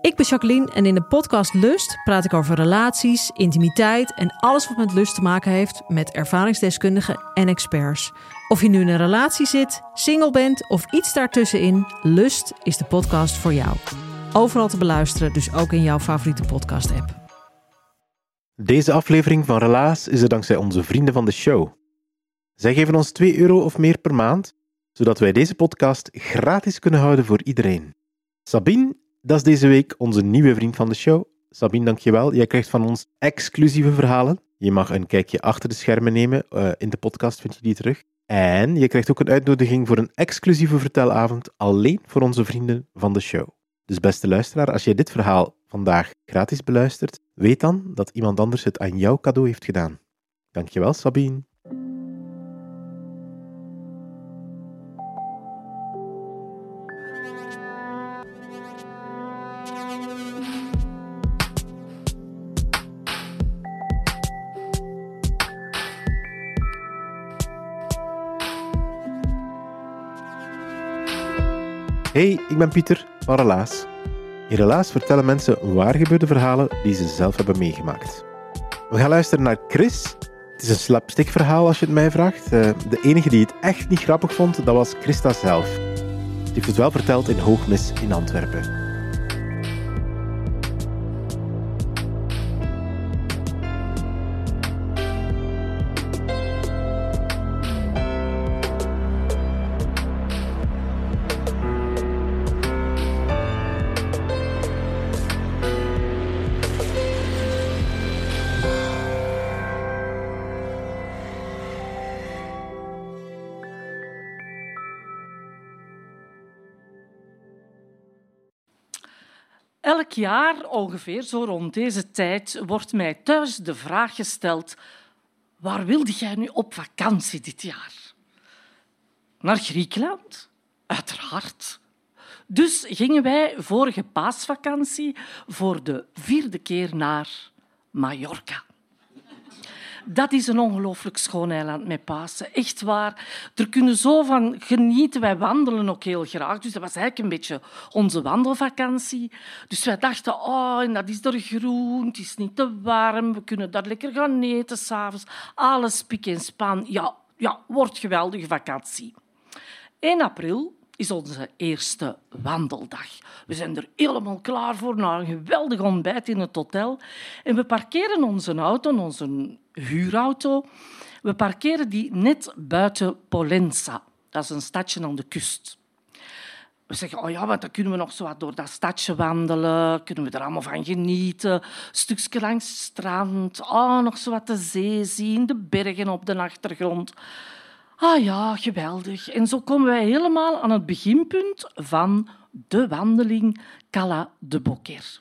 Ik ben Jacqueline en in de podcast Lust praat ik over relaties, intimiteit en alles wat met lust te maken heeft met ervaringsdeskundigen en experts. Of je nu in een relatie zit, single bent of iets daartussenin, Lust is de podcast voor jou. Overal te beluisteren, dus ook in jouw favoriete podcast-app. Deze aflevering van Relaas is er dankzij onze vrienden van de show. Zij geven ons 2 euro of meer per maand, zodat wij deze podcast gratis kunnen houden voor iedereen. Sabine, dat is deze week onze nieuwe vriend van de show. Sabine, dankjewel. Jij krijgt van ons exclusieve verhalen. Je mag een kijkje achter de schermen nemen. Uh, in de podcast vind je die terug. En je krijgt ook een uitnodiging voor een exclusieve vertelavond alleen voor onze vrienden van de show. Dus beste luisteraar, als jij dit verhaal vandaag gratis beluistert, weet dan dat iemand anders het aan jouw cadeau heeft gedaan. Dankjewel, Sabine. Hey, ik ben Pieter van Relaas. In Relaas vertellen mensen waar gebeurde verhalen die ze zelf hebben meegemaakt. We gaan luisteren naar Chris. Het is een slapstick verhaal als je het mij vraagt. Eh, de enige die het echt niet grappig vond, dat was Christa zelf. Ze heeft het wel verteld in Hoogmis in Antwerpen. Elk jaar ongeveer, zo rond deze tijd, wordt mij thuis de vraag gesteld: waar wilde jij nu op vakantie dit jaar? Naar Griekenland? Uiteraard. Dus gingen wij vorige paasvakantie voor de vierde keer naar Mallorca. Dat is een ongelooflijk schoon eiland met Pasen. Echt waar. Er kunnen zo van genieten. Wij wandelen ook heel graag. Dus dat was eigenlijk een beetje onze wandelvakantie. Dus wij dachten, oh, dat is er groen. Het is niet te warm. We kunnen daar lekker gaan eten s'avonds. Alles pik en span. Ja, ja, wordt geweldige vakantie. 1 april is onze eerste wandeldag. We zijn er helemaal klaar voor na een geweldig ontbijt in het hotel. En we parkeren onze auto, onze huurauto, we parkeren die net buiten Polenza. Dat is een stadje aan de kust. We zeggen, oh ja, want dan kunnen we nog zo wat door dat stadje wandelen. Kunnen we er allemaal van genieten. Een stukje langs het strand. Oh, nog zo wat de zee zien. De bergen op de achtergrond. Ah ja, geweldig. En zo komen wij helemaal aan het beginpunt van de wandeling Cala de Boquer.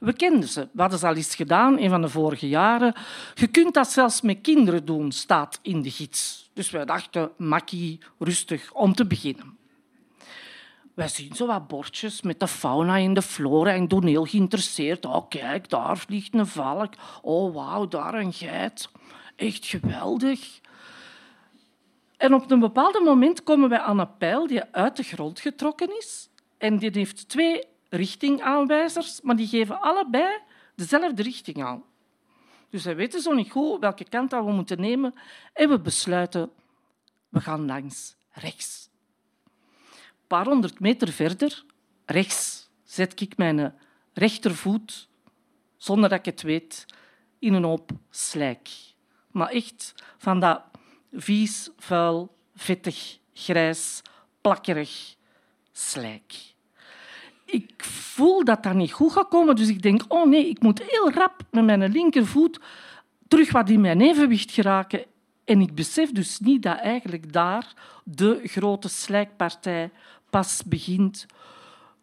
We kenden ze. We hadden ze al eens gedaan, een van de vorige jaren. Je kunt dat zelfs met kinderen doen, staat in de gids. Dus wij dachten, makkie, rustig, om te beginnen. Wij zien zo wat bordjes met de fauna en de flora en doen heel geïnteresseerd. Oh, kijk, daar vliegt een valk. Oh, wauw, daar een geit. Echt geweldig. En op een bepaald moment komen wij aan een pijl die uit de grond getrokken is. En die heeft twee richtingaanwijzers, maar die geven allebei dezelfde richting aan. Dus wij weten zo niet goed welke kant we moeten nemen. En we besluiten, we gaan langs rechts. Een paar honderd meter verder, rechts, zet ik mijn rechtervoet, zonder dat ik het weet, in een hoop slijk. Maar echt van dat vies, vuil, vettig, grijs, plakkerig slijk. Ik voel dat dat niet goed gaat komen, dus ik denk, oh nee, ik moet heel rap met mijn linkervoet terug wat in mijn evenwicht geraken. En ik besef dus niet dat eigenlijk daar de grote slijkpartij pas begint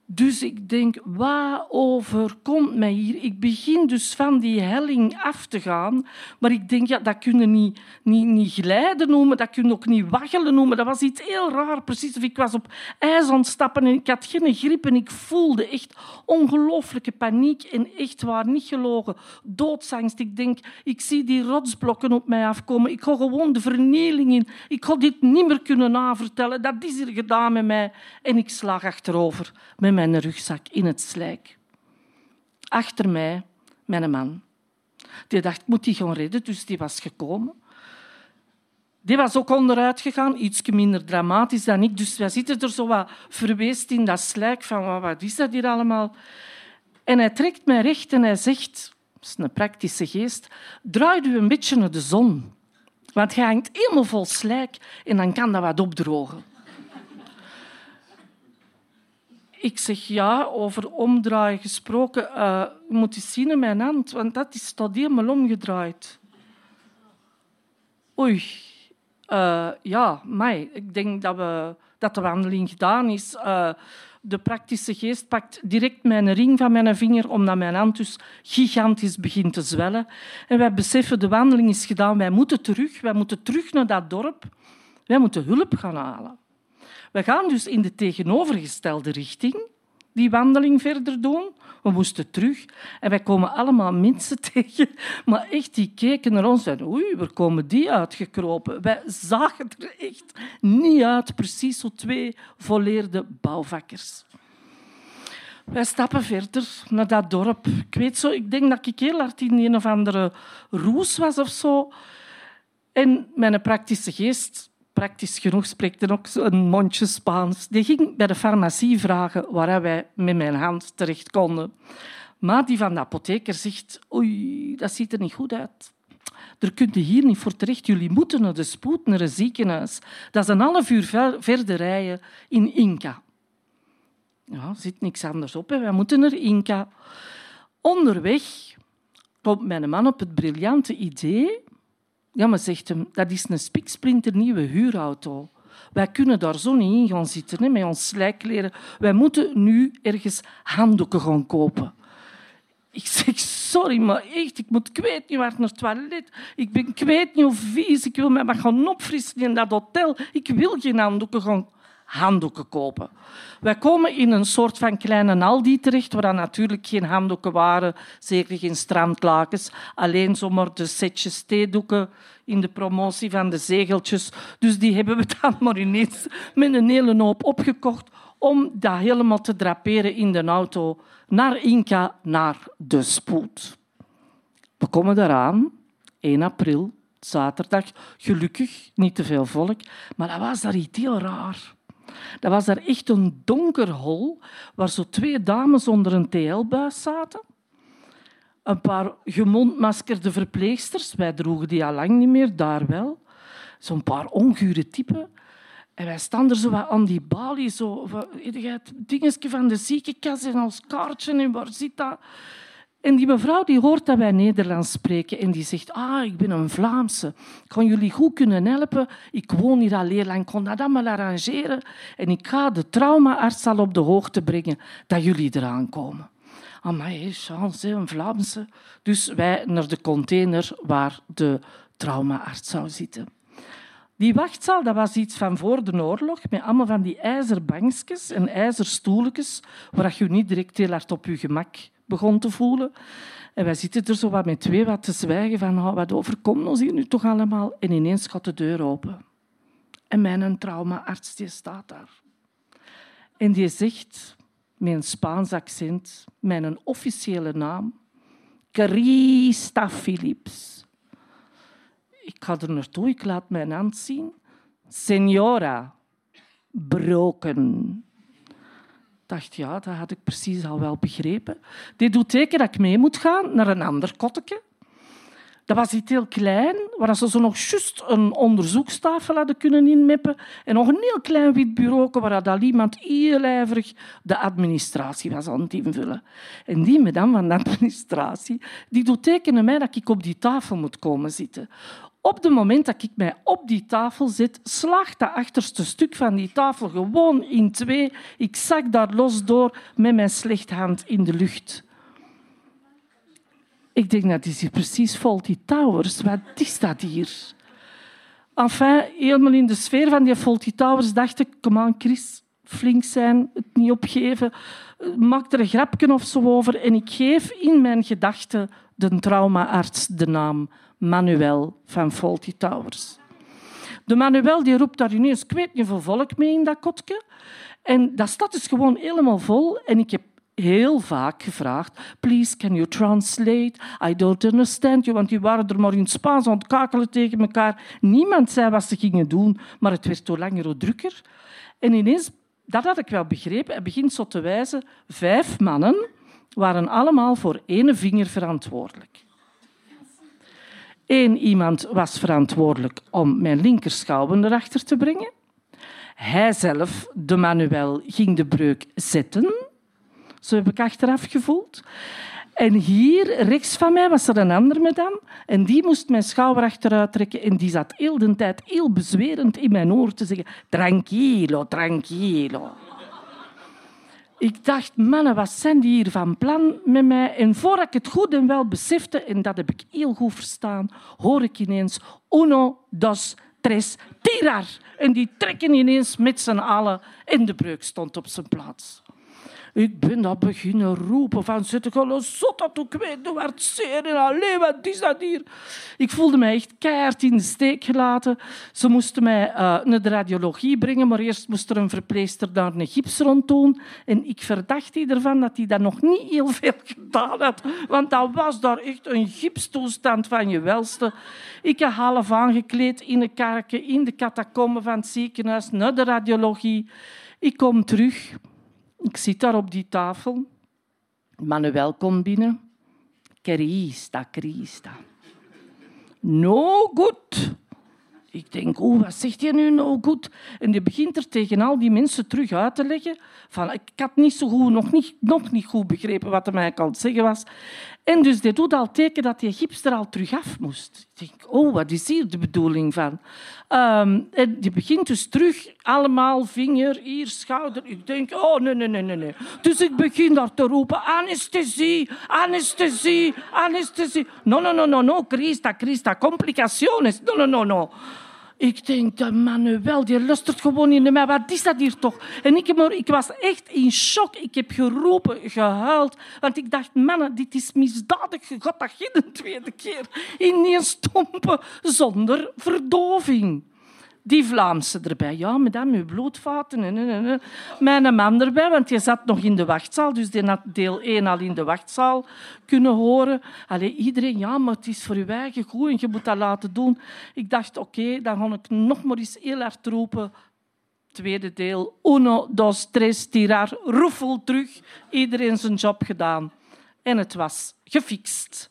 dus ik denk, wat overkomt mij hier? Ik begin dus van die helling af te gaan. Maar ik denk, ja, dat kun je niet, niet, niet glijden noemen, dat kun je ook niet waggelen noemen. Dat was iets heel raar, precies of ik was op ijs aan het stappen en ik had geen grip en ik voelde echt ongelooflijke paniek en echt waar, niet gelogen, doodsangst. Ik denk, ik zie die rotsblokken op mij afkomen. Ik ga gewoon de vernieling in. Ik ga dit niet meer kunnen navertellen. Dat is er gedaan met mij. En ik slag achterover mijn rugzak in het slijk. Achter mij, mijn man. Die dacht, moet die gaan redden, dus die was gekomen. Die was ook onderuit gegaan, iets minder dramatisch dan ik. Dus wij zitten er zo wat verweest in dat slijk van wat is dat hier allemaal? En hij trekt mij recht en hij zegt, dat is een praktische geest, draai u een beetje naar de zon. Want je hangt helemaal vol slijk en dan kan dat wat opdrogen. Ik zeg ja, over omdraaien gesproken. Uh, moet eens zien in mijn hand, want dat is tot helemaal omgedraaid. Oei, uh, ja, mij. Ik denk dat, we, dat de wandeling gedaan is. Uh, de praktische geest pakt direct mijn ring van mijn vinger, omdat mijn hand dus gigantisch begint te zwellen. En wij beseffen, de wandeling is gedaan, wij moeten terug. Wij moeten terug naar dat dorp. Wij moeten hulp gaan halen. We gaan dus in de tegenovergestelde richting die wandeling verder doen. We moesten terug en wij komen allemaal mensen tegen. Maar echt, die keken naar ons en oei, waar komen die uitgekropen? Wij zagen er echt niet uit, precies zo twee volleerde bouwvakkers. Wij stappen verder naar dat dorp. Ik weet zo, ik denk dat ik heel hard in een of andere roes was of zo. En mijn praktische geest praktisch genoeg spreekt er ook een mondje Spaans. Die ging bij de farmacie vragen waar wij met mijn hand terecht konden. Maar die van de apotheker zegt, oei, dat ziet er niet goed uit. Er kunt hier niet voor terecht. Jullie moeten naar de spoed, naar een ziekenhuis. Dat is een half uur verder rijden in Inca. Ja, er zit niks anders op. Hè. Wij moeten naar Inca. Onderweg komt mijn man op het briljante idee ja, maar zegt hem, dat is een spiksplinternieuwe huurauto. Wij kunnen daar zo niet in gaan zitten met ons slijkleren. Wij moeten nu ergens handdoeken gaan kopen. Ik zeg, sorry, maar echt, ik moet kwijt niet naar het toilet. Ik ben kwijt niet hoe vies. Ik wil mij maar gaan opfrissen in dat hotel. Ik wil geen handdoeken gaan handdoeken kopen. Wij komen in een soort van kleine Aldi terecht, waar natuurlijk geen handdoeken waren, zeker geen strandlakens, alleen zomaar de setjes theedoeken in de promotie van de zegeltjes. Dus die hebben we dan maar ineens met een hele hoop opgekocht om dat helemaal te draperen in de auto naar Inca, naar de spoed. We komen eraan, 1 april, zaterdag. Gelukkig, niet te veel volk, maar dat was daar iets heel raar. Dat was daar echt een donker hol waar zo twee dames onder een TL-buis zaten. Een paar gemondmaskerde verpleegsters. Wij droegen die al lang niet meer, daar wel. Zo'n paar ongure typen. En wij staan er zo aan die balie, zo, het dingetje van de ziekenkas en ons kaartje en waar zit dat? En die mevrouw die hoort dat wij Nederlands spreken en die zegt, ah, ik ben een Vlaamse. Ik kan jullie goed kunnen helpen. Ik woon hier al heel lang, ik kon dat allemaal arrangeren. En ik ga de traumaarts al op de hoogte brengen dat jullie eraan komen. Amai, chance, een Vlaamse. Dus wij naar de container waar de traumaarts zou zitten. Die wachtzaal dat was iets van voor de oorlog, met allemaal van die ijzerbankjes en ijzerstoeltjes, waar je niet direct heel hard op je gemak begon te voelen. En wij zitten er zo wat met twee wat te zwijgen van oh, wat overkomt ons hier nu toch allemaal? En ineens gaat de deur open. En mijn traumaarts die staat daar. En die zegt met een Spaans accent, mijn officiële naam, Christa Philips. Ik ga er naartoe, ik laat mijn hand zien. Senora, broken dacht, ja, dat had ik precies al wel begrepen. Dit doet teken dat ik mee moet gaan naar een ander kotteke. Dat was iets heel klein, waar ze zo nog juist een onderzoekstafel hadden kunnen inmeppen en nog een heel klein wit bureau waar dat iemand heel ijverig de administratie was aan het invullen. En die madame van de administratie die doet tekenen mij dat ik op die tafel moet komen zitten. Op het moment dat ik mij op die tafel zit, slaagt dat achterste stuk van die tafel gewoon in twee. Ik zak daar los door met mijn slechte hand in de lucht. Ik denk, dat is hier precies Faulty Towers. Wat is dat hier? Enfin, helemaal in de sfeer van die Faulty Towers dacht ik, kom aan Chris, flink zijn, het niet opgeven. Maak er een grapje of zo over. En ik geef in mijn gedachten de traumaarts de naam Manuel van Faulty Towers. De Manuel die roept daar ineens, ik weet niet hoeveel volk mee in dat kotje. En dat stad is gewoon helemaal vol. En ik heb heel vaak gevraagd: Please, can you translate? I don't understand you. Want die waren er maar in Spaans aan het kakelen tegen elkaar. Niemand zei wat ze gingen doen, maar het werd hoe langer hoe drukker. En ineens, dat had ik wel begrepen, hij begint zo te wijzen: vijf mannen waren allemaal voor één vinger verantwoordelijk. Eén iemand was verantwoordelijk om mijn linkerschouwen erachter te brengen. Hij zelf, de Manuel, ging de breuk zetten. Zo heb ik achteraf gevoeld. En hier, rechts van mij, was er een ander madame. En die moest mijn schouder achteruit trekken. En die zat heel de tijd heel bezwerend in mijn oor te zeggen... Tranquilo, tranquilo. Ik dacht, mannen, wat zijn die hier van plan met mij? En voordat ik het goed en wel besefte, en dat heb ik heel goed verstaan, hoor ik ineens uno, dos, tres, tirar. En die trekken ineens met z'n allen en de breuk stond op zijn plaats. Ik ben dat beginnen roepen van zit ik al zot dat ik weet waar het zeer en alleen wat is dat hier. Ik voelde mij echt keihard in de steek gelaten. Ze moesten mij uh, naar de radiologie brengen, maar eerst moest er een verpleester daar een gips rond doen. En ik verdacht ervan dat hij dat nog niet heel veel gedaan had, want dat was daar echt een gipstoestand van je welste. Ik heb half aangekleed in de karken, in de catacomben van het ziekenhuis, naar de radiologie. Ik kom terug. Ik zit daar op die tafel. Manuel komt binnen. Christa, Christa. No good. Ik denk, oh, wat zegt hij nu no good? En die begint er tegen al die mensen terug uit te leggen. Van, ik had niet zo goed, nog, niet, nog niet goed begrepen wat hij mij aan het zeggen was. En dus die doet al teken dat die gips er al terug af moest. Ik denk, oh, wat is hier de bedoeling van? Um, en die begint dus terug, allemaal vinger, hier, schouder. Ik denk, oh, nee, nee, nee, nee. Dus ik begin daar te roepen, anesthesie, anesthesie, anesthesie. No, no, no, no, no, Christa, Christa, complicaciones. No, no, no, no. Ik denk, de Manuel, die lustert gewoon in mij. Wat is dat hier toch? En ik, ik was echt in shock. Ik heb geroepen, gehuild. Want ik dacht, mannen, dit is misdadig. Gaat dat geen tweede keer ineens stompen zonder verdoving die Vlaamse erbij. Ja, madame, uw bloedvaten. En, en, en. Mijn man erbij, want je zat nog in de wachtzaal. Dus die had deel 1 al in de wachtzaal kunnen horen. Allee, iedereen, ja, maar het is voor je eigen goed en je moet dat laten doen. Ik dacht, oké, dan ga ik nog maar eens heel hard roepen. Tweede deel. Uno, dos, tres, tirar. Roefel terug. Iedereen zijn job gedaan. En het was gefixt.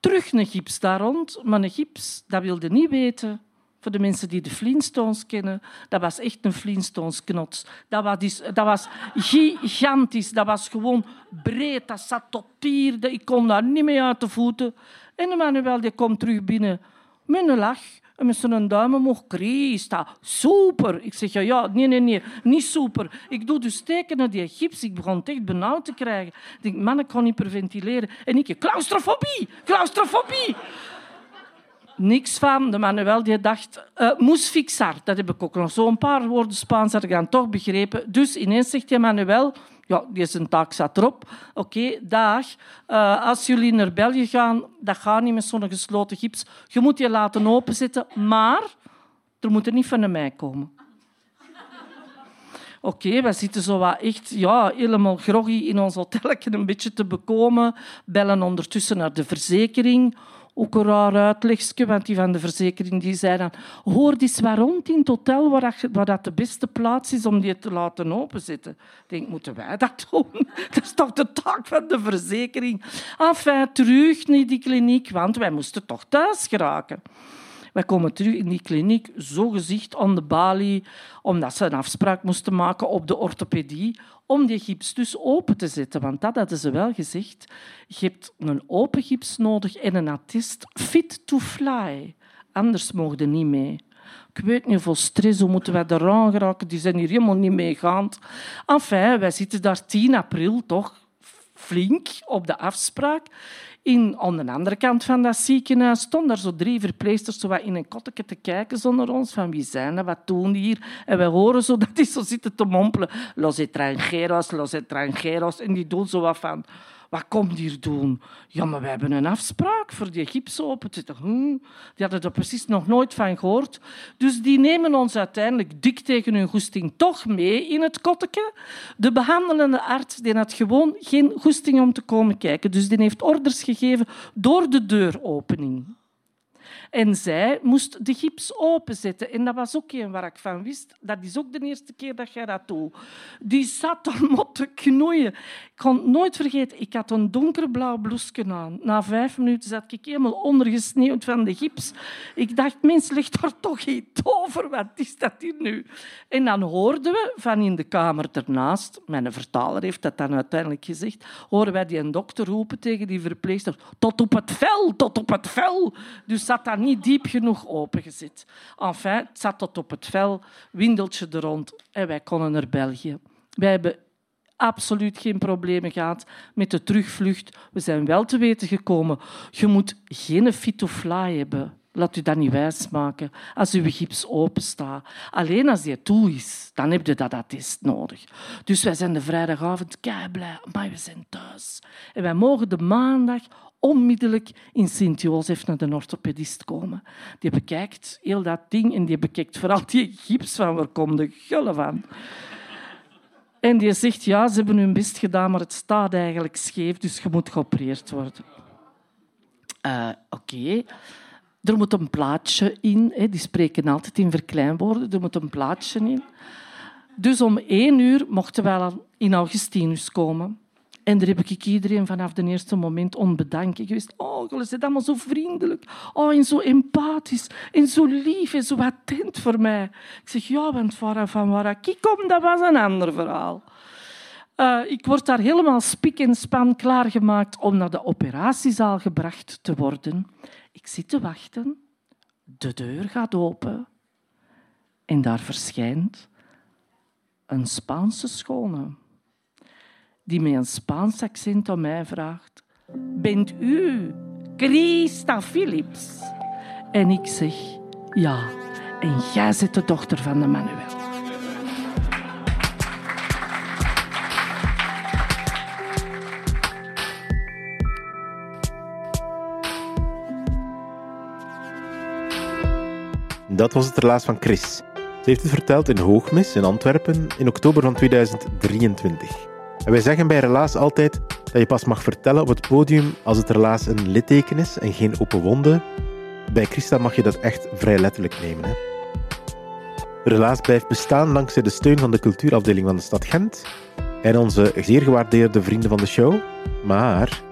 Terug een gips daar rond, maar een gips, dat wilde niet weten voor de mensen die de Flintstones kennen, dat was echt een Flintstones-knots. Dat was, dat was gigantisch. Dat was gewoon breed. Dat zat tot hier. Ik kon daar niet mee uit de voeten. En Emmanuel die komt terug binnen met een lach. En met zijn duim omhoog. Christa, super. Ik zeg, ja, ja, nee, nee, nee, niet super. Ik doe dus steken naar die gips. Ik begon echt benauwd te krijgen. Ik denk, man, ik niet hyperventileren. En ik, claustrofobie, claustrofobie niks van. De Manuel die dacht, uh, moes fixar. Dat heb ik ook nog zo'n paar woorden Spaans had ik toch begrepen. Dus ineens zegt hij Manuel, ja, die zijn taak zat erop. Oké, dag. Uh, als jullie naar België gaan, dat gaat niet met zo'n gesloten gips. Je moet je laten openzetten, maar er moet er niet van mij komen. Oké, okay, wij zitten zo wat echt ja, helemaal groggy in ons hotel een beetje te bekomen. Bellen ondertussen naar de verzekering ook een raar uitlegje, want die van de verzekering die zei dan hoor eens waar rond in het hotel waar, dat de beste plaats is om die te laten openzetten. Ik denk, moeten wij dat doen? Dat is toch de taak van de verzekering? Enfin, terug naar die kliniek, want wij moesten toch thuis geraken. Wij komen terug in die kliniek, zo gezicht aan de balie, omdat ze een afspraak moesten maken op de orthopedie om die gips dus open te zetten. Want dat hadden ze wel gezegd. Je hebt een open gips nodig en een attest fit to fly. Anders mogen niet mee. Ik weet niet hoeveel stress, hoe moeten wij eraan geraken? Die zijn hier helemaal niet meegaand. Enfin, wij zitten daar 10 april toch flink op de afspraak. In, aan de andere kant van dat ziekenhuis stonden er zo drie verpleegsters zo wat in een kotteke te kijken zonder ons. Van wie zijn dat? Wat doen hier? En wij horen zo dat die zo zitten te mompelen. Los extranjeros, los extranjeros. En die doen zo wat van... Wat komt hier doen? Ja, maar we hebben een afspraak voor die gips open te hm. Die hadden er precies nog nooit van gehoord. Dus die nemen ons uiteindelijk dik tegen hun goesting toch mee in het kotteke. De behandelende arts die had gewoon geen goesting om te komen kijken. Dus die heeft orders gegeven door de deuropening. En zij moest de gips openzetten. En dat was ook een waar ik van wist. Dat is ook de eerste keer dat jij dat doet. Die zat er maar te knoeien. Ik kon het nooit vergeten. Ik had een donkerblauw bloesje aan. Na vijf minuten zat ik helemaal ondergesneeuwd van de gips. Ik dacht, mens, ligt er toch iets over. Wat is dat hier nu? En dan hoorden we van in de kamer ernaast, mijn vertaler heeft dat dan uiteindelijk gezegd, horen wij die een dokter roepen tegen die verpleegster, tot op het vel, tot op het vel. Dus zat niet diep genoeg opengezet. Enfin, het zat tot op het vel, windeltje er rond en wij konden naar België. Wij hebben absoluut geen problemen gehad met de terugvlucht. We zijn wel te weten gekomen, je moet geen fitofly hebben. Laat u dat niet wijsmaken als uw gips openstaat. Alleen als die toe is, dan heb je dat attest nodig. Dus wij zijn de vrijdagavond kei blij, maar we zijn thuis. En wij mogen de maandag onmiddellijk in Sint-Jozef naar de orthopedist komen. Die bekijkt heel dat ding en die bekijkt vooral die gips van waar komt de gullen van. En die zegt, ja, ze hebben hun best gedaan, maar het staat eigenlijk scheef, dus je moet geopereerd worden. Uh, Oké. Er moet een plaatje in. Hè. Die spreken altijd in verkleinwoorden. Er moet een plaatje in. Dus om één uur mochten wij in Augustinus komen. En daar heb ik iedereen vanaf het eerste moment onbedanken geweest. Oh, jullie zijn allemaal zo vriendelijk. Oh, en zo empathisch. En zo lief en zo attent voor mij. Ik zeg, ja, want van waar ik kom, dat was een ander verhaal. Uh, ik word daar helemaal spik en span klaargemaakt om naar de operatiezaal gebracht te worden. Ik zit te wachten. De deur gaat open. En daar verschijnt een Spaanse schone die met een Spaans accent aan mij vraagt: Bent u Christa Philips? En ik zeg: Ja, en jij bent de dochter van de Manuel. Dat was het relaas van Chris. Ze heeft het verteld in Hoogmis in Antwerpen in oktober van 2023. En wij zeggen bij relaas altijd dat je pas mag vertellen op het podium als het relaas een litteken is en geen open wonde. Bij Christa mag je dat echt vrij letterlijk nemen. Hè? Relaas blijft bestaan dankzij de steun van de cultuurafdeling van de stad Gent en onze zeer gewaardeerde vrienden van de show. Maar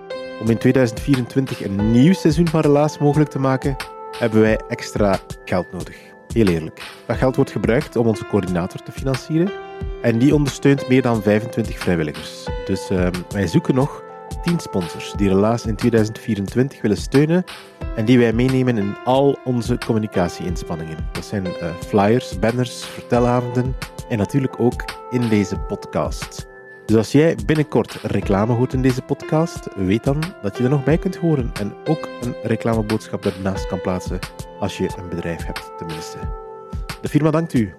om in 2024 een nieuw seizoen van Relaas mogelijk te maken, hebben wij extra geld nodig. Heel eerlijk. Dat geld wordt gebruikt om onze coördinator te financieren en die ondersteunt meer dan 25 vrijwilligers. Dus uh, wij zoeken nog 10 sponsors die Relaas in 2024 willen steunen en die wij meenemen in al onze communicatie-inspanningen. Dat zijn uh, flyers, banners, vertelavonden en natuurlijk ook in deze podcast. Dus als jij binnenkort reclame hoort in deze podcast, weet dan dat je er nog bij kunt horen en ook een reclameboodschap ernaast kan plaatsen als je een bedrijf hebt, tenminste. De firma dankt u